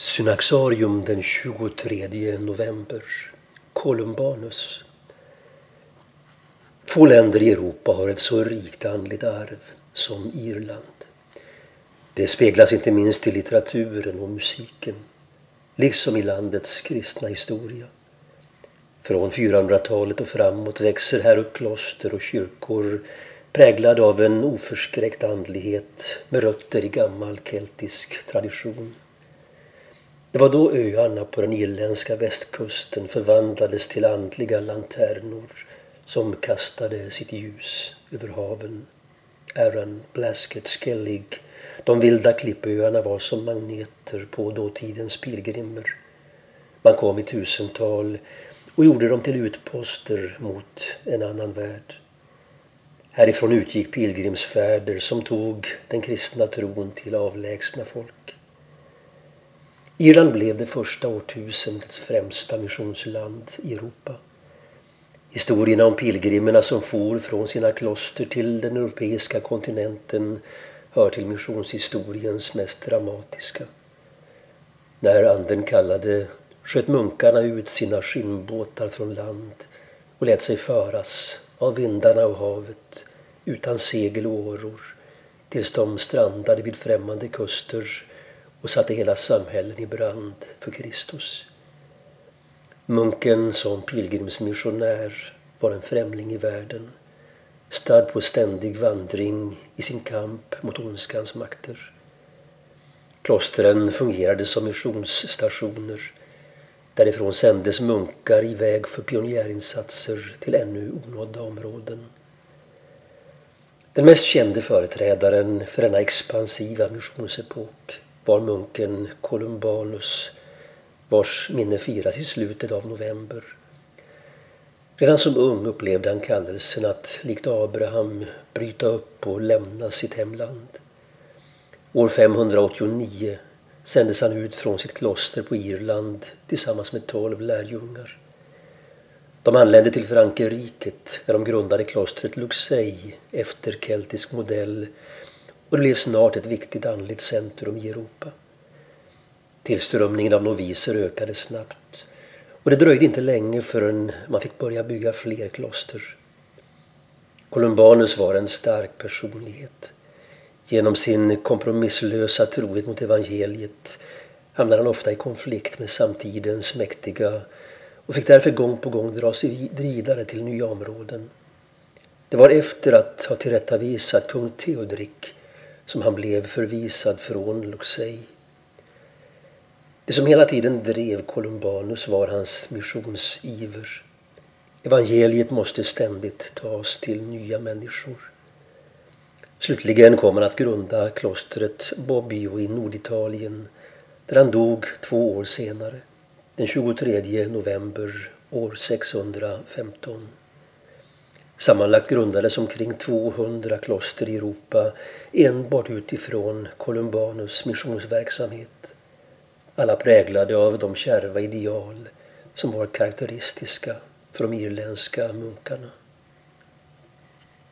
Synaxarium den 23 november. Columbanus. Få länder i Europa har ett så rikt andligt arv som Irland. Det speglas inte minst i litteraturen och musiken, liksom i landets kristna historia. Från 400-talet och framåt växer här upp kloster och kyrkor präglade av en oförskräckt andlighet med rötter i gammal keltisk tradition. Det var då öarna på den irländska västkusten förvandlades till andliga lanternor som kastade sitt ljus över haven. Aaron Blasket, Skellig, de vilda klippöarna var som magneter på dåtidens pilgrimer. Man kom i tusental och gjorde dem till utposter mot en annan värld. Härifrån utgick pilgrimsfärder som tog den kristna tron till avlägsna folk. Irland blev det första årtusendets främsta missionsland i Europa. Historierna om pilgrimerna som for från sina kloster till den europeiska kontinenten hör till missionshistoriens mest dramatiska. När anden kallade sköt munkarna ut sina skinnbåtar från land och lät sig föras av vindarna och havet utan segel och åror tills de strandade vid främmande kuster och satte hela samhällen i brand för Kristus. Munken som pilgrimsmissionär var en främling i världen stadd på ständig vandring i sin kamp mot ondskans makter. Klostren fungerade som missionsstationer. Därifrån sändes munkar iväg för pionjärinsatser till ännu onådda områden. Den mest kände företrädaren för denna expansiva missionsepok var munken Columbanus vars minne firas i slutet av november. Redan som ung upplevde han kallelsen att likt Abraham bryta upp och lämna sitt hemland. År 589 sändes han ut från sitt kloster på Irland tillsammans med tolv lärjungar. De anlände till Frankrike där de grundade klostret Luxey efter keltisk modell och det blev snart ett viktigt andligt centrum i Europa. Tillströmningen av noviser ökade snabbt och det dröjde inte länge förrän man fick börja bygga fler kloster. Columbanus var en stark personlighet. Genom sin kompromisslösa trohet mot evangeliet hamnade han ofta i konflikt med samtidens mäktiga och fick därför gång på gång dra sig vidare till nya områden. Det var efter att ha tillrättavisat kung Theodrik som han blev förvisad från Luxej. Det som hela tiden drev Columbanus var hans missionsiver. Evangeliet måste ständigt tas till nya människor. Slutligen kom han att grunda klostret Bobbio i Norditalien där han dog två år senare, den 23 november år 615. Sammanlagt grundades omkring 200 kloster i Europa enbart utifrån Columbanus missionsverksamhet. Alla präglade av de kärva ideal som var karaktäristiska för de irländska munkarna.